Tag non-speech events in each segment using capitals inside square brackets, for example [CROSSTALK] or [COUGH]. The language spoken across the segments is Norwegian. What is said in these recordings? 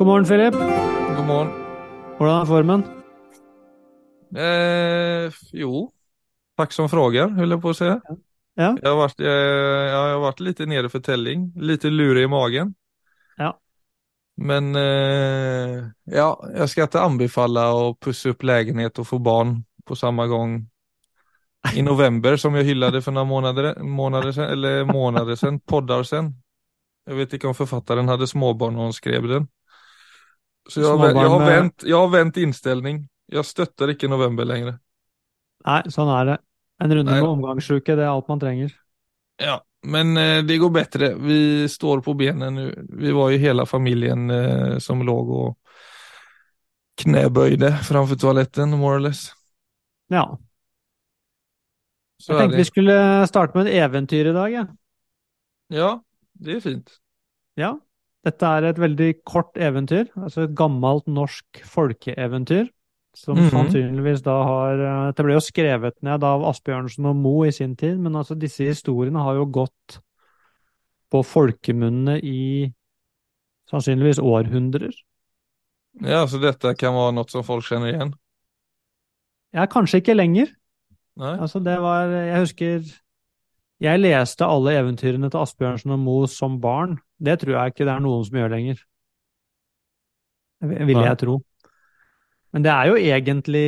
God morgen, Philip. God morgen. Hvordan er formen? Eh, jo, takk som frågar, holder jeg på å si. Ja. Jag har vært, jeg, jag har vært lite nede for telling, lite lurig i magen. Ja. Men eh, ja, jeg skal ikke anbefale å pusse opp leilighet og få barn på samme gang i november som jeg hyllet for noen måneder, måneder sen, eller måneder siden, podder siden. Jeg vet ikke om forfatteren hadde småbarn da han skrev den. Så jeg, Småbarn jeg har med- jeg har vänt innstilling. Jeg støtter ikke november lenger. Nei, sånn er det. En runde Nei. med omgangsuke, det er alt man trenger. Ja, men eh, det går bedre. Vi står på benen nå. Vi var jo hele familien eh, som låg og knebøyde framfor toaletten, more or less. Ja. Så Jeg tenkte vi skulle starte med et eventyr i dag, jeg. Ja, det er fint. Ja. Dette er et veldig kort eventyr, altså et gammelt norsk folkeeventyr. Som Mhm. sannsynligvis da har Det ble jo skrevet ned av Asbjørnsen og Moe i sin tid, men altså disse historiene har jo gått på folkemunne i sannsynligvis århundrer. Ja, så dette kan være noe som folk kjenner igjen? Ja, kanskje ikke lenger. Nei. Altså, det var Jeg husker Jeg leste alle eventyrene til Asbjørnsen og Moe som barn. Det tror jeg ikke det er noen som gjør lenger. Vil jeg tro. Men det er jo egentlig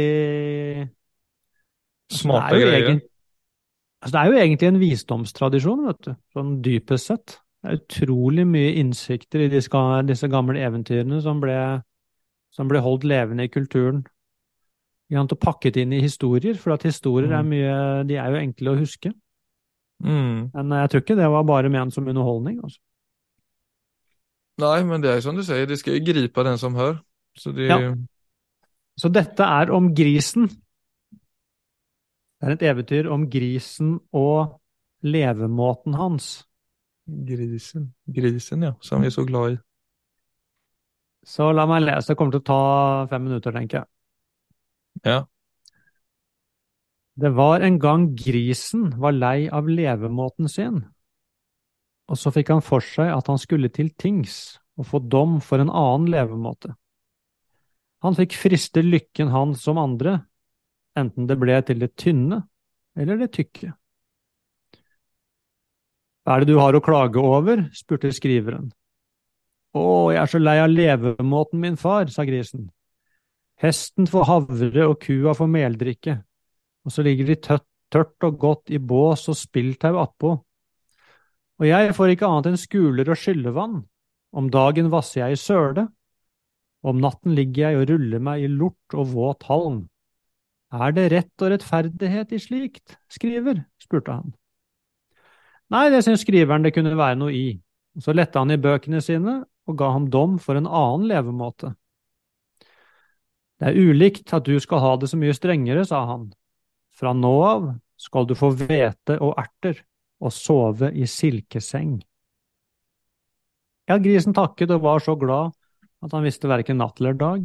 altså, Smarte er greier. egent- altså, det er jo egentlig en visdomstradisjon, vet du. Sånn dypest sett. Det er utrolig mye innsikter i disse, disse gamle eventyrene som ble, som ble holdt levende i kulturen. Og pakket inn i historier, for at historier er Mm. mye De er jo enkle å huske. Mm. Men jeg tror ikke det var bare ment som underholdning. Altså. Nej, men det är som du sier, de skal jo gripe den som hører. Så de... Ja. Så dette er om grisen. Det er et eventyr om grisen og levemåten hans. grisen. Grisen, ja, som vi er så glad i. Så la meg lese. Det kommer til å ta fem minutter, tenker jeg. Ja. Det var en gang grisen var lei av levemåten sin, og så fikk han for seg at han skulle til tings og få dom for en annen levemåte. Han fikk friste lykken han som andre, enten det ble til det tynne eller det tykke. Hva er det du har å klage over? spurte skriveren. Å, jeg er så lei av levemåten min, far, sa grisen. Hesten får havre og kua får meldrikke, og så ligger de tørt, tørt og godt i bås og spilltau attpå. Og jeg får ikke annet enn skuler og skyllevann, om dagen vasser jeg i søle, om natten ligger jeg og ruller meg i lort og våt halm. Er det rett og rettferdighet i slikt, skriver? spurte han. Nei, det syntes skriveren det kunne være noe i, og så lette han i bøkene sine og ga ham dom for en annen levemåte. Det er ulikt at du skal ha det så mye strengere, sa han. Fra nå av skal du få hvete og erter og sove i silkeseng. Ja, grisen takket og var så glad at han visste hverken natt eller dag.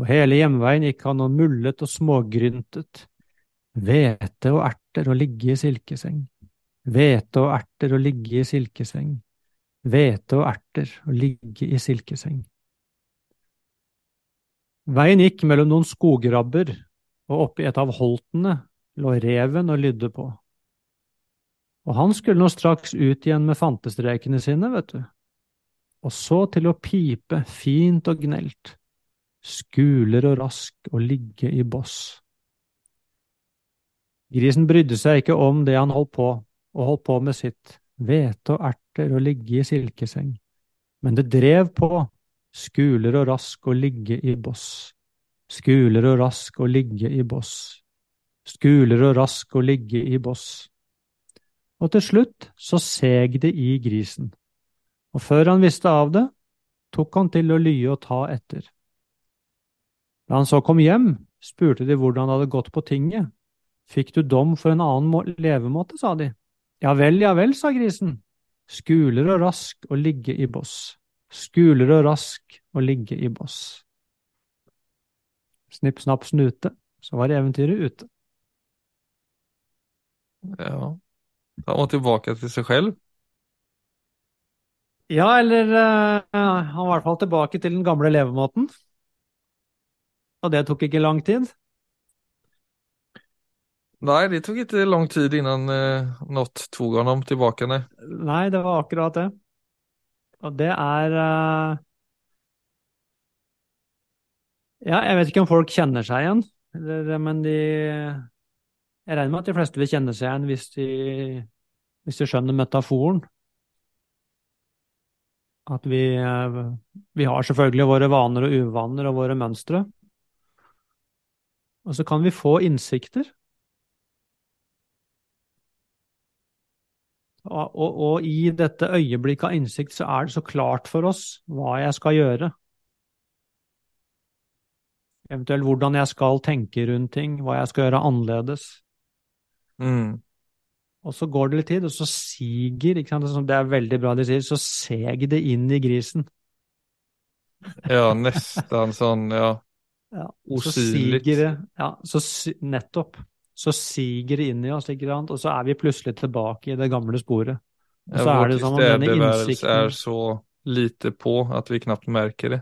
Og hele hjemveien gikk han og mullet og smågryntet. Hvete og erter og ligge i silkeseng. Hvete og erter og ligge i silkeseng. Hvete og erter og ligge i silkeseng. Veien gikk mellom noen skograbber, og oppi et av holtene lå reven og lydde på. Og han skulle nå straks ut igjen med fantestrekene sine, vet du. Og så til å pipe fint og gnelt, skuler og rask og ligge i boss. Grisen brydde seg ikke om det han holdt på, og holdt på med sitt, hvete og erter og ligge i silkeseng, men det drev på, skuler og rask og ligge i boss, skuler og rask og ligge i boss, skuler og rask og ligge i boss. Og til slutt så seg det i grisen, og før han visste av det, tok han til å lye og ta etter. Da han så kom hjem, spurte de hvordan det hadde gått på tinget. Fikk du dom for en annen må levemåte, sa de. Ja vel, ja vel, sa grisen. Skuler og rask å ligge i boss. Skuler og rask å ligge i boss. Snipp, snapp, snute, så var eventyret ute. Ja. Han var tilbake til seg selv? Ja, eller uh, han var i hvert fall tilbake til den gamle levemåten. Og det tok ikke lang tid. Nei, det tok ikke lang tid innan eh, något tog ham tilbake, nei. Nei, det var akkurat det. Og det er uh... Ja, jeg vet ikke om folk kjenner seg igjen, eller, men de Jeg regner med at de fleste vil kjenne seg igjen hvis de, hvis de skjønner metaforen. At vi, vi har selvfølgelig våre vaner og uvaner og våre mønstre. Og så kan vi få innsikter. Og, og, og, i dette øyeblikket av innsikt så er det så klart for oss hva jeg skal gjøre. Eventuelt hvordan jeg skal tenke rundt ting, hva jeg skal gjøre annerledes. Mm. Og så går det litt tid, og så siger ikke sant? Det er veldig bra de sier, så seg det inn i grisen. Ja, nesten sånn, ja. ja Osynlig. Ja, så nettopp. Så siger det inn i oss, ikke sant? og så er vi plutselig tilbake i det gamle sporet. Og så ja, er det som om denne innsikten er så lite på at vi knapt merker det.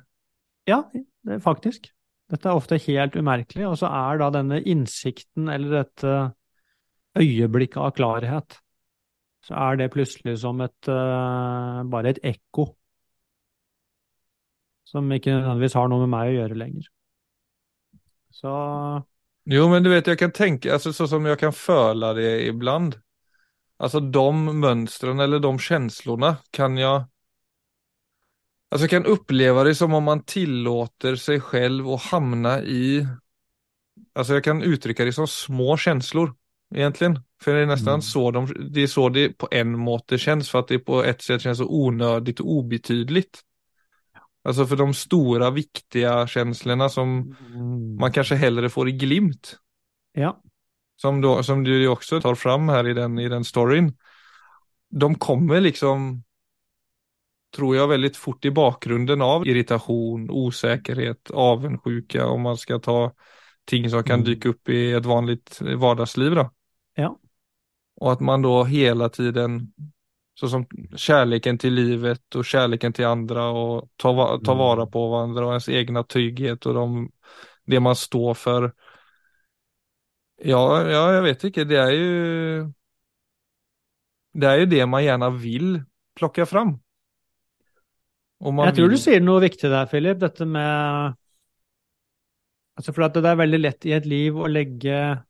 Ja, det faktisk. Dette er ofte helt umerkelig, og så er da denne innsikten eller dette øyeblikket av klarhet, så er det plutselig som et uh, bare et ekko som ikke nødvendigvis har noe med meg å gjøre lenger. Så Jo, men du vet, jeg kan tenke, altså sånn som jeg kan føle det iblant. Altså de mønstrene eller de følelsene kan jeg Alltså jeg kan oppleve det som om man tillater seg selv å hamne i, alltså jag kan uttrykke det som små känslor egentligen. För det er nästan mm. så de, det är så det på en måte känns för att det på ett sätt känns så onödigt och obetydligt. Alltså för de stora viktiga känslorna som mm. man kanske hellre får i glimt. Ja. Som, då, som du också tar fram här i den, i den storyn. De kommer liksom tror jag väldigt fort i bakgrunden av irritation, osäkerhet, avundsjuka om man ska ta ting som kan mm. dyka upp i ett vanligt vardagsliv. Då. Och att man då hela tiden, så som kärleken till livet och kärleken till andra och ta, ta mm. vara på varandra och ens egna trygghet och de, det man står för. Ja, ja, jag vet inte, det är ju det är ju det man gärna vill plocka fram. Jeg tror du sier noe viktig der, Philip. Dette med Altså, for det er veldig lett i et liv å legge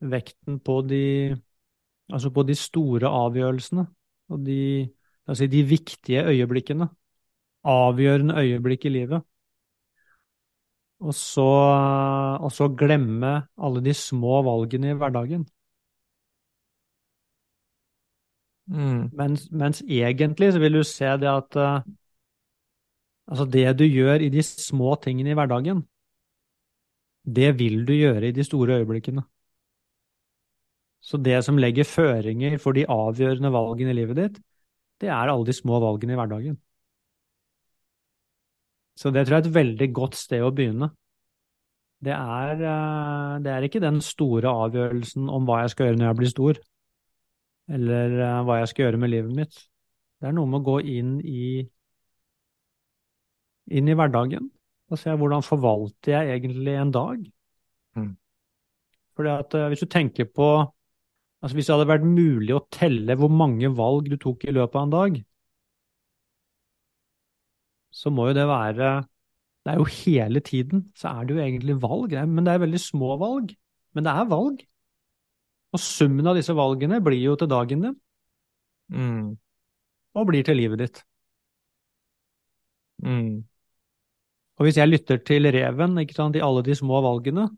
vekten på de Altså på de store avgjørelsene og de, si, de viktige øyeblikkene. Avgjørende øyeblikk i livet. Og så, og så glemme alle de små valgene i hverdagen. Mm. Mens, mens, egentlig så vil du se det at Altså, det du gjør i de små tingene i hverdagen, det vil du gjøre i de store øyeblikkene. Så det som legger føringer for de avgjørende valgene i livet ditt, det er alle de små valgene i hverdagen. Så det tror jeg er et veldig godt sted å begynne. Det er, eh, det er ikke den store avgjørelsen om hva jeg skal gjøre når jeg blir stor, eller eh, hva jeg skal gjøre med livet mitt. Det er noe med å gå inn i inn i hverdagen og se hvordan forvalter jeg egentlig en dag. Mm. Fordi at uh, Hvis du tenker på altså Hvis det hadde vært mulig å telle hvor mange valg du tok i løpet av en dag, så må jo det være Det er jo hele tiden så er det jo egentlig valg, men det er veldig små valg. Men det er valg. Og summen av disse valgene blir jo til dagen din. Mm. Og blir til livet ditt. Mm. Og hvis jeg lytter til reven ikke sant, i alle de små valgene,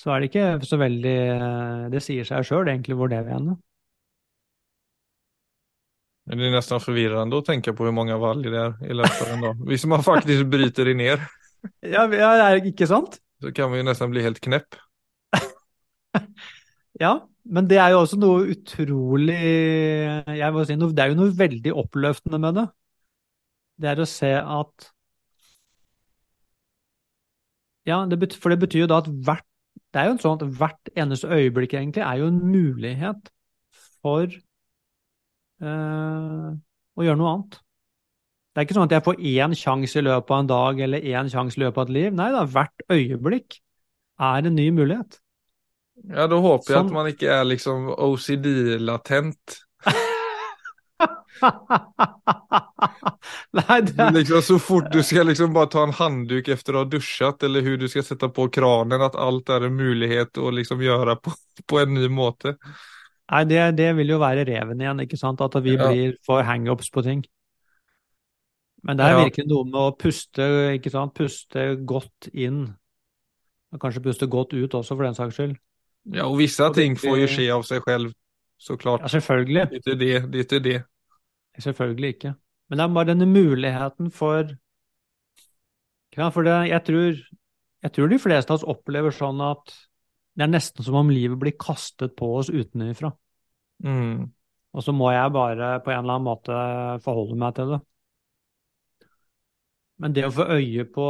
så er det ikke så veldig Det sier seg sjøl egentlig hvor det vil ende. Det er nesten forvirrende å tenke på hvor mange valg det er i løpet av en dag. Hvis man faktisk bryter det ned. [LAUGHS] Ja, ja, ikke sant? Så kan vi jo nesten bli helt knepp. [LAUGHS] ja, men det er jo også noe utrolig jeg må si, Det er jo noe veldig oppløftende med det det er å se at Ja, det betyr, for det betyr jo da at hvert Det er jo en sånn at hvert eneste øyeblikk egentlig er jo en mulighet for uh, å gjøre noe annet. Det er ikke sånn at jeg får én sjanse i løpet av en dag eller én sjanse i løpet av et liv. Nei da, hvert øyeblikk er en ny mulighet. Ja, da håper jeg Sånn- at man ikke er liksom OCD-latent. [LAUGHS] [LAUGHS] Nei, det Liksom så fort du skal liksom bare ta en handduk efter å ha dusjet, eller hur du skal sette på kranen, at alt er en mulighet å liksom gjøre på, [LAUGHS] på en ny måte. Nei, det, det vil jo være reven igjen, ikke sant? At vi Ja. blir for hangups på ting. Men det er Ja. virkelig noe med å puste, ikke sant? Puste godt inn. Og kanskje puste godt ut også, for den saks skyld. Ja, og visse ting får jo skje av seg selv, så klart. Ja, selvfølgelig. Det er ikke det, det er ikke det. Selvfølgelig ikke. Men det er bare denne muligheten for ja. For det, jeg, tror, jeg tror de fleste av oss opplever sånn at det er nesten som om livet blir kastet på oss utenfra. Mm. Og så må jeg bare på en eller annen måte forholde meg til det. Men det å få øye på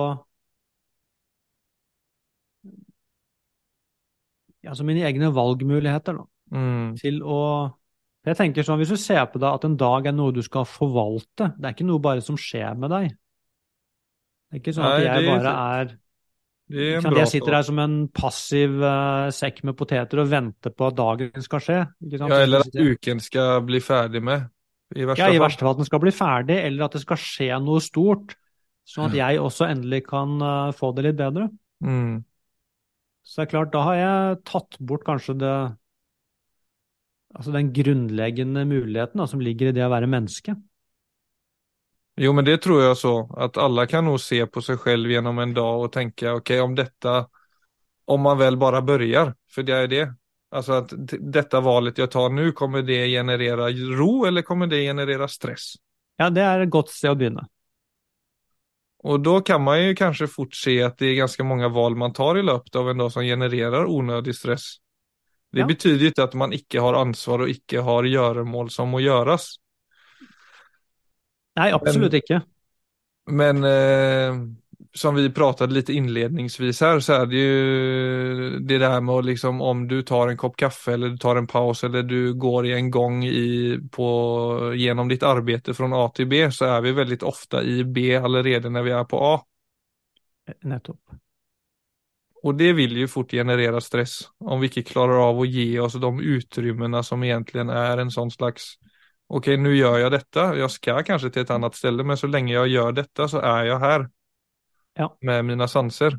altså mine egne valgmuligheter, da, Mm. til å Jeg tenker sånn, Hvis du ser på deg at en dag er noe du skal forvalte, det er ikke noe bare som skjer med deg. Det er ikke sånn at jeg bare er sant? Jeg sitter her som en passiv uh, sekk med poteter og venter på at dagen skal skje. Ja, eller at uken skal bli ferdig med. I verste Ja, I verste fall at den skal bli ferdig, eller at det skal skje noe stort, sånn at jeg også endelig kan uh, få det litt bedre. Mm. Så det er klart, da har jeg tatt bort kanskje det Altså den grunnleggende muligheten da, som ligger i det å være menneske. Jo, men det tror jeg så. At alle kan nå se på seg selv gjennom en dag og tenke, ok, om dette, om man vel bare begynner, for det er det. Altså at dette valet jeg tar nå, kommer det generere ro, eller kommer det generere stress? Ja, det er et godt sted å begynne. Og da kan man jo kanskje fort se at det er ganske mange valg man tar i løpet av en dag som genererer onødig stress. Det Ja. jo ikke at man ikke har ansvar og ikke har gjøremål som må gjøres. Nei, absolutt ikke. Men eh, som vi pratet litt innledningsvis her, så er det jo det der med å liksom om du tar en kopp kaffe eller du tar en paus eller du går i en gang i, på, gjennom ditt arbeid fra A til B så er vi veldig ofte i B allerede når vi er på A. Nettopp. Och det vil jo fort generere stress om vi ikke klarer av å gi oss de utrymmene som egentlig er en sånn slags Ok, nå gjør jeg dette, jeg skal kanskje til et annet sted, men så lenge jeg gjør dette, så er jeg her. Ja. Med mine sanser.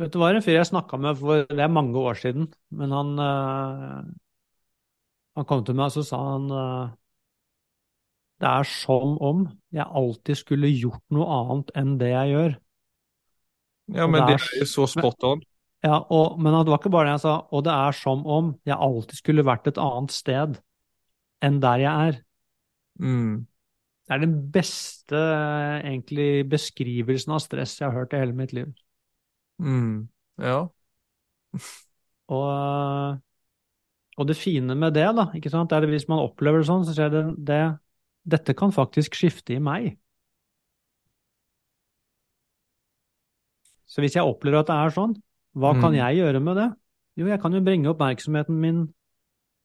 Vet du hva, en fyr jeg snakka med for det er mange år siden, men han eh, Han kom til meg og så sa han eh, Det er som om jeg alltid skulle gjort noe annet enn det jeg gjør. Ja, men det där- er, jo så spot on. Ja, og, Men det var ikke bare det jeg sa. Og det er som om jeg alltid skulle vært et annet sted enn der jeg er. Mm. Det er den beste egentlig beskrivelsen av stress jeg har hørt i hele mitt liv. Mm. Ja. [LAUGHS] Og, og det fine med det, da, ikke sant, er at hvis man opplever det sånn, så ser det, det dette kan faktisk skifte i meg. Så hvis jeg opplever at det er sånn, hva kan Mm. jeg gjøre med det? Jo, jeg kan jo bringe oppmerksomheten min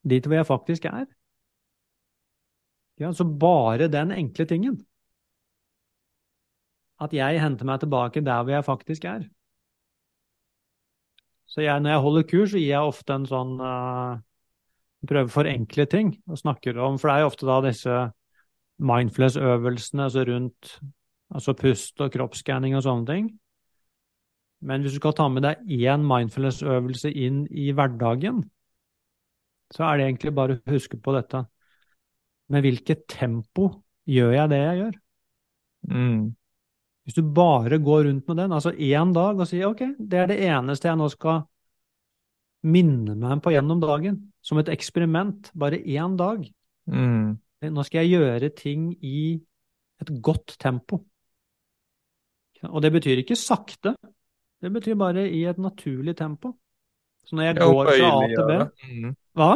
dit hvor jeg faktisk er. Ja, så bare den enkle tingen. At jeg henter meg tilbake der hvor jeg faktisk er. Så jeg, når jeg holder kurs, så gir jeg ofte en sånn uh, Prøver å forenkle ting og snakker om For det er jo ofte da disse mindfulness-øvelsene altså rundt altså pust og kroppsskanning og sånne ting. Men hvis du skal ta med deg én mindfulness-øvelse inn i hverdagen, så er det egentlig bare å huske på dette. Med hvilket tempo gjør jeg det jeg gjør? Mm. Hvis du bare går rundt med den, altså én dag, og sier ok, det er det eneste jeg nå skal minne meg på gjennom dagen, som et eksperiment, bare én dag. Mm. Nå skal jeg gjøre ting i et godt tempo. Og det betyr ikke sakte, det betyr bare i et naturlig tempo. Så når jeg Ja, går fra A til B. Mm. Hva?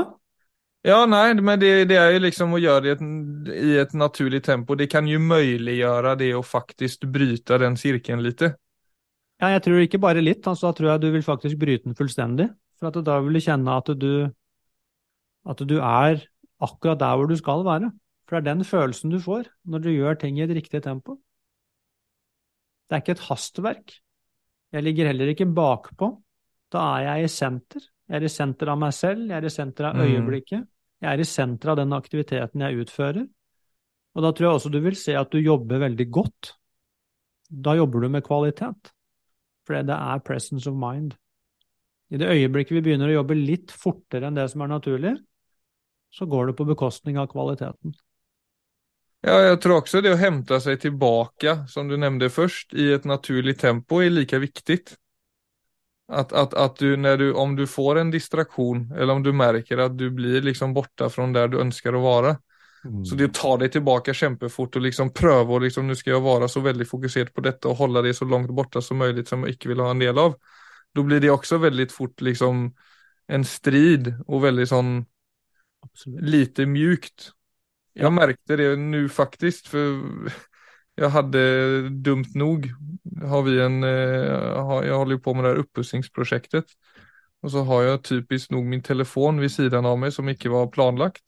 Ja, nei, men det, det er jo liksom å gjøre det i et, i et naturlig tempo. Det kan jo muliggjøre det å faktisk bryte den sirkelen litt. Ja, jeg tror ikke bare litt, altså da tror jeg du vil faktisk bryte den fullstendig. For da vil du kjenne at du, at du er akkurat der hvor du skal være. For det er den følelsen du får når du gjør ting i et riktig tempo. Det er ikke et hastverk. Jeg ligger heller ikke bakpå. Da er jeg i senter. Jeg er i senter av meg selv, jeg er i senter av Mm. øyeblikket. Jeg er i senter av den aktiviteten jeg utfører. Og da tror jeg også du vil se at du jobber veldig godt. Da jobber du med kvalitet. Fordi det er presence of mind. I det øyeblikket vi begynner å jobbe litt fortere enn det som er naturlig, så går det på bekostning av kvaliteten. Ja, jag tror också det å hente seg tilbake, som du nämnde først, i et naturlig tempo er lika viktig. At, at, at du, när du, om du får en distraktion eller om du merker at du blir liksom borta fra der du ønsker å være, mm. Så det tar deg tilbake kjempefort og liksom prøve och liksom nå skal jeg være så veldig fokusert på dette og holde det så langt borte som mulig som jeg ikke vil ha en del av. da blir det også veldig fort liksom en strid og veldig sånn Absolutt. lite mjukt. Jag Ja. märkte det nu faktiskt för jag hade dumt nog har vi en, eh, jag håller på med det här uppussningsprojektet och så har jag typiskt nog min telefon vid sidan av mig som ikke var planlagt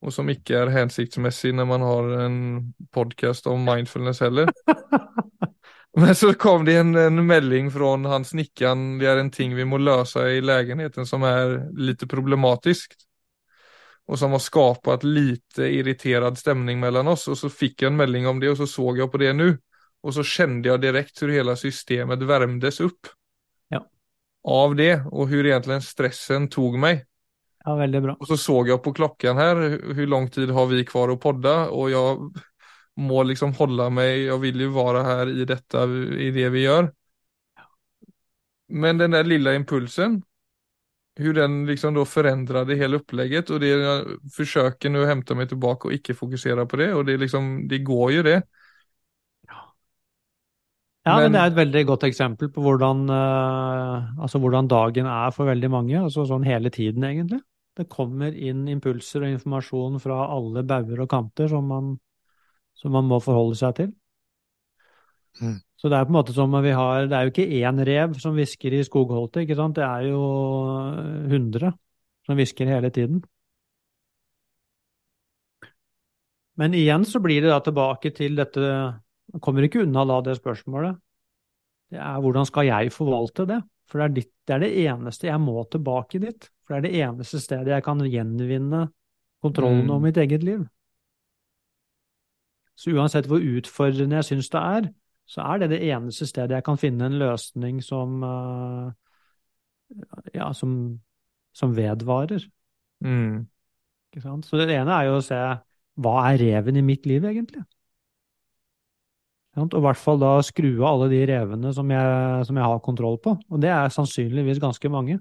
och som ikke är hänsiktsmässig när man har en podcast om mindfulness heller. [LAUGHS] Men så kom det en, en melding från han snickaren, det är en ting vi må lösa i lägenheten som är lite problematiskt. Och som har skapat lite irriterad stämning mellan oss. Och så fick jag en melding om det och så såg jag på det nu. Och så kände jag direkt hur hela systemet värmdes upp. Ja. Av det och hur egentligen stressen tog mig. Ja, väldigt bra. Och så såg jag på klockan här, hur lång tid har vi kvar att podda och jag må liksom hålla mig, jag vill ju vara här i detta, i det vi gör. Men den där lilla impulsen, hur den liksom då förändrade hela upplägget och det jag försöker nu hämta mig tillbaka och icke fokusera på det och det liksom, det går ju det. Ja, men, Men- det er et veldig godt eksempel på hvordan, uh, altså hvordan dagen er for veldig mange. altså Sånn hele tiden, egentlig. Det kommer inn impulser og informasjon fra alle bauger og kanter som man, som man må forholde seg til. Mm. Så det er på en måte som vi har Det er jo ikke én rev som hvisker i skogholtet, ikke sant? Det er jo hundre som hvisker hele tiden. Men igjen så blir det da tilbake til dette kommer ikke unna da det spørsmålet. Det er hvordan skal jeg forvalte det? For det er, ditt, det er det eneste jeg må tilbake dit. For det er det eneste stedet jeg kan gjenvinne kontrollen Mm. over mitt eget liv. Så uansett hvor utfordrende jeg syns det er, så er det det eneste stedet jeg kan finne en løsning som eh, ja, som, som vedvarer. Mm. Ikke sant? Så det ene er jo å se hva er reven i mitt liv, egentlig? Og i hvert fall da skru av alle de revene som jeg, som jeg har kontroll på. Og det er sannsynligvis ganske mange.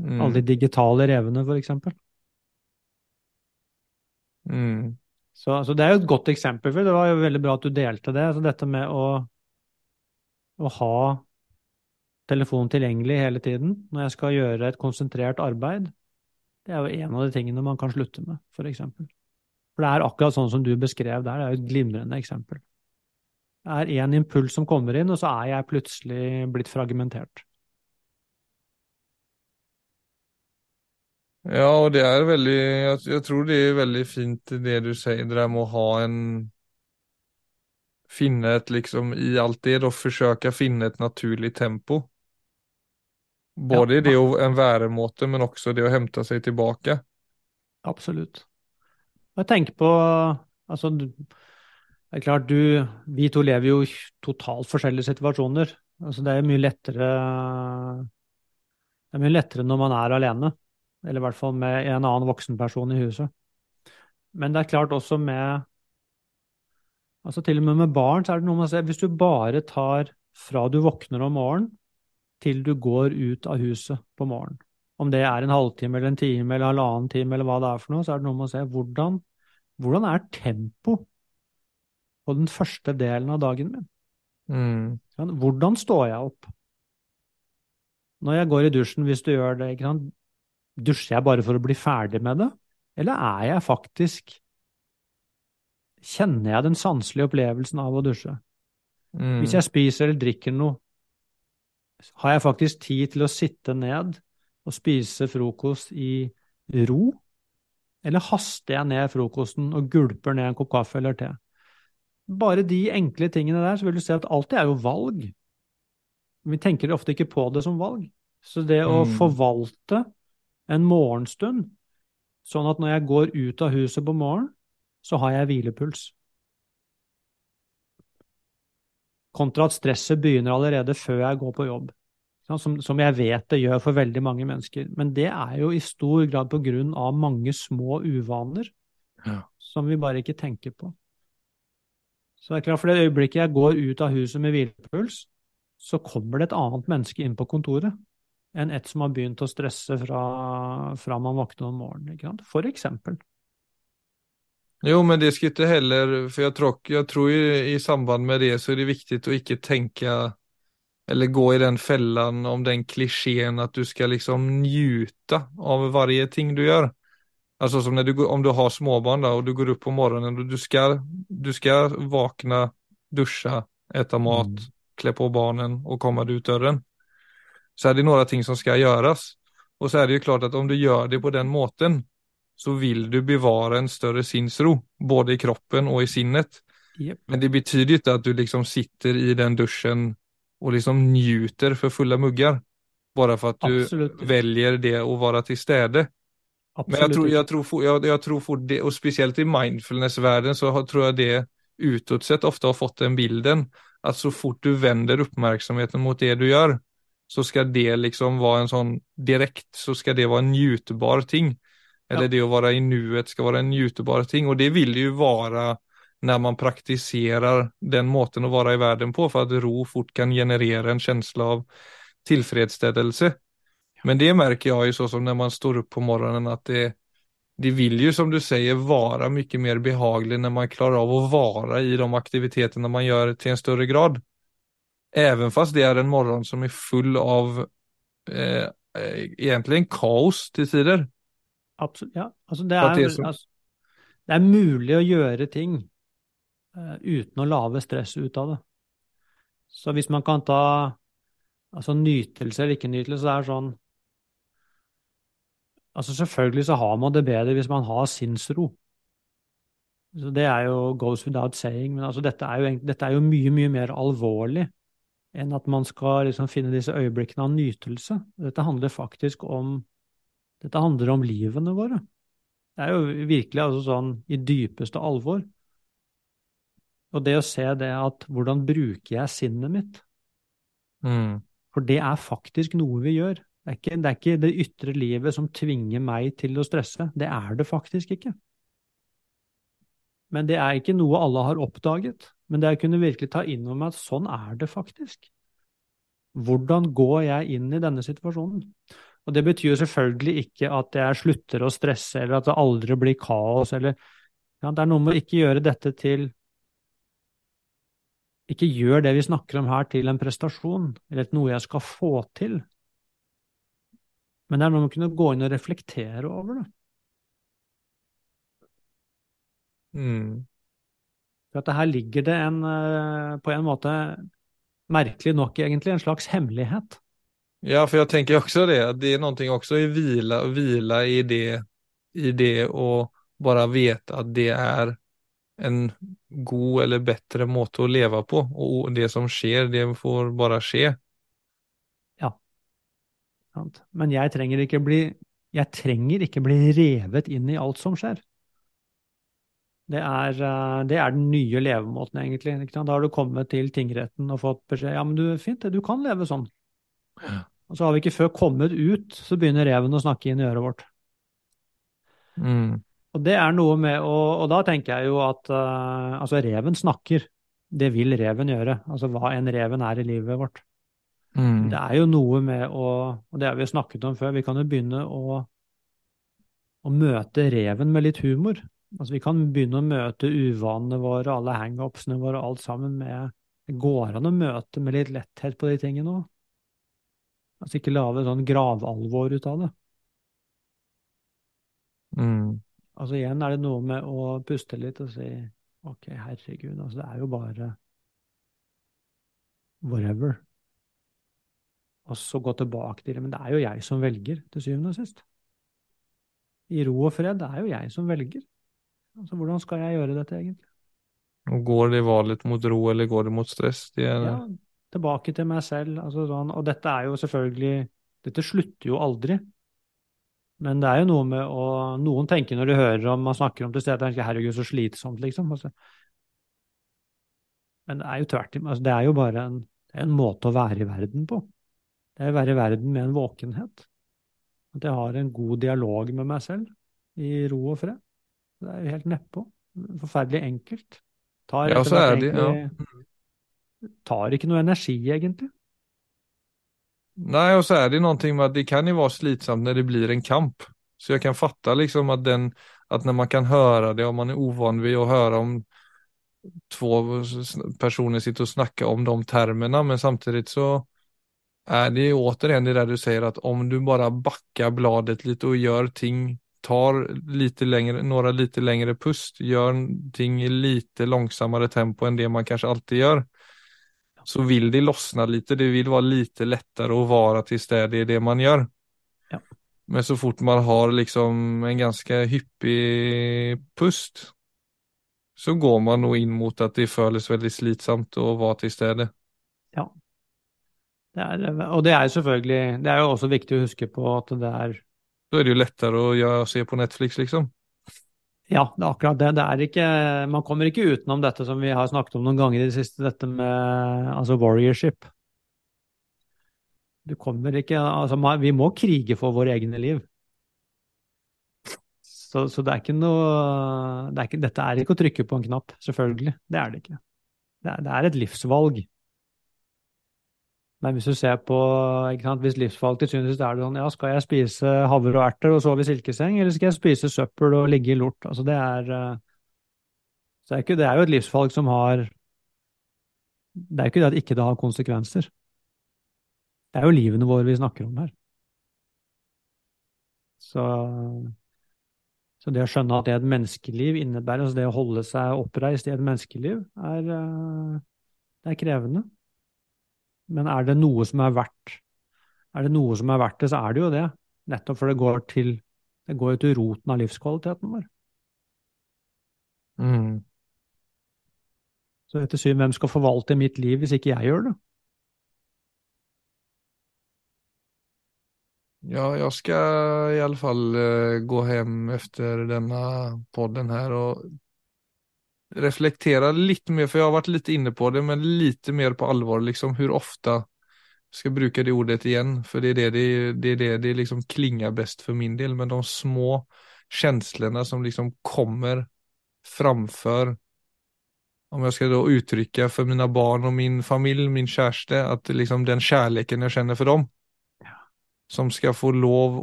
Mm. Alle de digitale revene, for eksempel. Mm. Så, så det er jo et godt eksempel, for det var jo veldig bra at du delte det. Altså dette med å, å ha telefonen tilgjengelig hele tiden når jeg skal gjøre et konsentrert arbeid, det er jo en av de tingene man kan slutte med, for eksempel. For det er akkurat sånn som du beskrev der, det er jo et glimrende eksempel. Det er én impuls som kommer inn, og så er jeg plutselig blitt fragmentert. Ja, og det er veldig jeg, jeg, tror det er veldig fint det du sier, det där med å ha en Finne et liksom i alt det da forsøke å finne et naturlig tempo. Både Ja. det å en væremåte, men også det å hente seg tilbake. Absolutt. Jeg tenker på Altså, det er klart du Vi to lever jo i totalt forskjellige situasjoner. Altså, det er mye lettere Det er mye lettere når man er alene. Eller i hvert fall med en annen voksenperson i huset. Men det er klart også med Altså til og med med barn så er det noe med å se Hvis du bare tar fra du våkner om morgenen til du går ut av huset på morgenen, om det er en halvtime eller en time eller halvannen time eller hva det er for noe, så er det noe med å se hvordan, hvordan er tempo på den første delen av dagen min? Mm. Hvordan står jeg opp? Når jeg går i dusjen, hvis du gjør det, ikke sant? Dusjer jeg bare for å bli ferdig med det? Eller er jeg faktisk Kjenner jeg den sanselige opplevelsen av å dusje? Mm. Hvis jeg spiser eller drikker noe, har jeg faktisk tid til å sitte ned og spise frokost i ro, eller haster jeg ned frokosten og gulper ned en kopp kaffe eller te? Bare de enkle tingene der, så vil du se at alltid er jo valg. Vi tenker ofte ikke på det som valg. Så det å Mm. forvalte en morgenstund, sånn at når jeg går ut av huset på morgenen, så har jeg hvilepuls. Kontra at stresset begynner allerede før jeg går på jobb. Sånn, Som, som jeg vet det gjør for veldig mange mennesker. Men det er jo i stor grad på grunn av mange små uvaner Ja. som vi bare ikke tenker på. Så det er klart, for det øyeblikket jeg går ut av huset med hvilepuls, så kommer det et annet menneske inn på kontoret enn et som har begynt å stresse fra, fra man våkner om morgenen. For eksempel. Jo, men det skal ikke heller, For jeg tror, jeg tror i, i samband med det så er det viktig å ikke tenke eller gå i den fellen om den klisjeen at du skal liksom nyte av varje ting du gjør. Altså som när du, om du har småbarn og och du går opp på morgenen og du skal, du skal våkne, dusje, spise mat, Mm. kle på barnen komme deg ut dörren. Så er det några ting som skal gjøres. Og så er det jo klart at om du gjør det på den måten så vil du bevare en større sinnsro, både i kroppen og i sinnet. Yep. Men det betyr jo ikke at du liksom sitter i den dusjen og liksom njuter for fulla mugger, bare for at du Absolutt. velger det det være til stede. Absolutt. Men jeg tror, jeg tror, for- jeg, jeg tror fort det, og spesielt i mindfulness-världen så har, tror jeg det utåt sett ofte har fått den bilden at så fort du vender oppmerksomheten mot det du gör så skal det liksom være en sånn Direkte så skal det være en njutbar ting. Eller Ja. det å være i nuet skal være en njutbar ting Og det vil jo være når man praktiserer den måten å være i verden på for at ro fort kan generere en følelse av tilfredsstillelse. Men det merker jeg jo sånn som når man står opp på morgenen, at det, det vil jo, som du sier, være mye mer behagelig når man klarer av å være i de aktivitetene man gjør, til en større grad. Även fast det är en morgon som är full av eh, egentligen kaos til tider. Absolutt, ja. Altså, det, er, det er altså, det er mulig å gjøre ting uh, uten å lage stress ut av det. Så hvis man kan ta altså nytelse eller ikke nytelse, så er det sånn Altså selvfølgelig så har man det bedre hvis man har sinnsro. Så det er jo goes without saying, men altså dette er jo, dette er jo mye, mye mer alvorlig enn at man skal liksom finne disse øyeblikkene av nytelse. Dette handler faktisk om Dette handler om livene våre. Det er jo virkelig altså sånn i dypeste alvor. Og det å se det at hvordan bruker jeg sinnet mitt? Mm. For det er faktisk noe vi gjør. Det er, ikke, det er ikke det ytre livet som tvinger meg til å stresse. Det er det faktisk ikke. Men det er ikke noe alle har oppdaget. Men det er å kunne virkelig ta inn over meg at sånn er det faktisk. Hvordan går jeg inn i denne situasjonen? Og det betyr selvfølgelig ikke at jeg slutter å stresse, eller at det aldri blir kaos, eller ja, Det er noe med å ikke gjøre dette til Ikke gjør det vi snakker om her til en prestasjon, eller til noe jeg skal få til. Men det er noe med å kunne gå inn og reflektere over det. Mm. For at her ligger det en, eh, på en måte, merkelig nok egentlig, en slags hemmelighet. Ja, for jeg tenker også det, det er noe også i hvile, hvile i det, i det å bare vite at det er en god eller bedre måte å leve på og det som skjer, det får bare skje Sant? Men jeg trenger ikke bli, jeg trenger ikke bli revet inn i alt som skjer. Det er, eh, det er den nye levemåten, egentlig. Da har du kommet til tingretten og fått beskjed ja, men du, fint, du kan leve sånn. Ja. Og så har vi ikke før kommet ut, så begynner reven å snakke inn i øret vårt. Mm. Og det er noe med å Og da tenker jeg jo at uh, altså, reven snakker. Det vil reven gjøre. Altså hva enn reven er i livet vårt. Mm. Det er jo noe med å Og det har vi snakket om før. Vi kan jo begynne å, å møte reven med litt humor. Altså Vi kan begynne å møte uvanene våre, alle hangupsene våre, alt sammen med Det går an å møte med litt letthet på de tingene òg. Altså ikke lage sånn gravalvor ut av det. Mm. Altså igjen er det noe med å puste litt og si ok, herregud, altså det er jo bare whatever. og så gå tilbake til det. Men det er jo jeg som velger, til syvende og sist. I ro og fred, det er jo jeg som velger. Altså, hvordan skal jeg gjøre dette, egentlig? Går det i valget mot ro, eller går det mot stress? De er, Ja, tilbake til meg selv. Altså sånn, og dette er jo selvfølgelig Dette slutter jo aldri. Men det er jo noe med å Noen tenker når de hører om man snakker om til stede, tenker herregud, så slitsomt, liksom. Altså. Men det er jo tvert. Altså, det er jo bare en, en måte å være i verden på. Det er å være i verden med en våkenhet. At jeg har en god dialog med meg selv i ro og fred. Det er jo helt nedpå. Forferdelig enkelt. Tar Ja, så er det, ja. Tar ikke noe energi, egentlig. Nei, og så er det noe med at det kan jo være slitsomt når det blir en kamp. Så jeg kan fatte liksom at, den, at når man kan høre det, om man er ovan ved å høre om två personer sitter og snakker om de termene, men samtidig så er det återigen det der du sier at om du bare bakker bladet litt og gjør ting, tar lite längre, några lite längre pust, gör ting i lite långsammare tempo än det man kanske alltid gör så vill det lossna lite, det vill vara lite lättare att vara tills det är det, man gör. Ja. Men så fort man har liksom en ganska hyppig pust så går man nog in mot att det føles väldigt slitsamt att vara till stede. Ja. Det er, og det er selvfølgelig Det er jo også viktig å huske på at det er Då er det jo lettere å ja, se på Netflix liksom. Ja, det er akkurat det. Det er ikke Man kommer ikke utenom dette som vi har snakket om noen ganger i det siste, dette med altså warriorship. Du kommer ikke Altså, vi må krige for våre egne liv. Så, så det er ikke noe det er ikke, Dette er ikke å trykke på en knapp, selvfølgelig. Det er det ikke. Det er, det er et livsvalg. Men hvis du ser på sant, Hvis livsvalg til syvende er det sånn Ja, skal jeg spise havre og erter og sove i silkeseng, eller skal jeg spise søppel og ligge i lort? Altså, det er eh, er, ikke, det er jo et livsvalg som har Det er jo ikke det at ikke det har konsekvenser. Det er jo livene våre vi snakker om her. Så, så det å skjønne at det et menneskeliv innebærer, altså det å holde seg oppreist i et menneskeliv, er, eh, det er krevende. Men er det noe som er verdt er det noe som er verdt det, så er det jo det. Nettopp for det går til det går jo til roten av livskvaliteten vår. Mm. Så etter syn, hvem skal forvalte mitt liv hvis ikke jeg gjør det? Ja, jag ska i alla fall eh, gå hem efter denna podden här och reflektera litt mer, for jeg har vært litt inne på det, men litt mer på alvor, liksom ofte ofta skal bruke det ordet igjen, for det er det det, det, det, det liksom klinger best for min del, men de små følelsene som liksom kommer framfor om jeg skal da uttrykke for mine barn og min familie, min kjæreste, at liksom den kjærligheten jeg kjenner for dem som skal få lov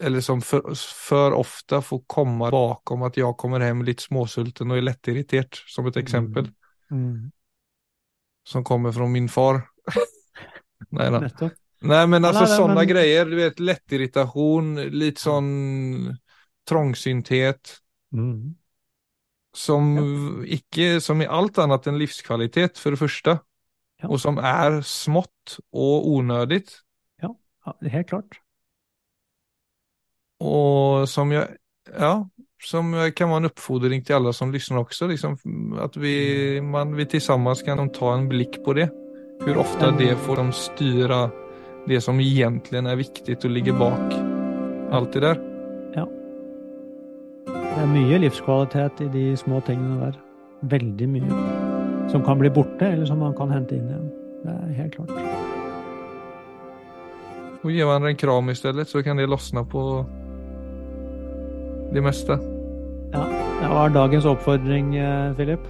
eller som för, för ofta får komma bakom att jag kommer hem litt småsulten och är irritert, som et eksempel. Mm. som kommer fra min far. [LAUGHS] Nei da. Nei, men altså nej, sånne men- grejer, du vet lettirritasjon, litt sånn trångsynthet Mm. som ikke, som er alt annet enn livskvalitet for det første. Ja. Og som er smått og unødig. Ja, er helt klart. Och som jag, ja, som kan vara en uppfordring till alla som lyssnar också, liksom, att vi, man, vi tillsammans kan ta en blick på det. Hur ofta det får de styra det som egentligen är viktigt och ligger bak allt det där. Det er mye livskvalitet i de små tingene der. Veldig mye. Som kan bli borte, eller som man kan hente inn igjen. Det er helt klart. Och ge varandra en kram istället så kan det lossna på det meste. Ja, det var dagens oppfordring, eh, Philip.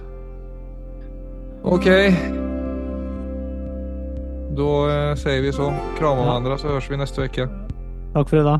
Ok. Da sier vi så. Kramar Ja. varandra så høres vi neste uke. Takk for i dag.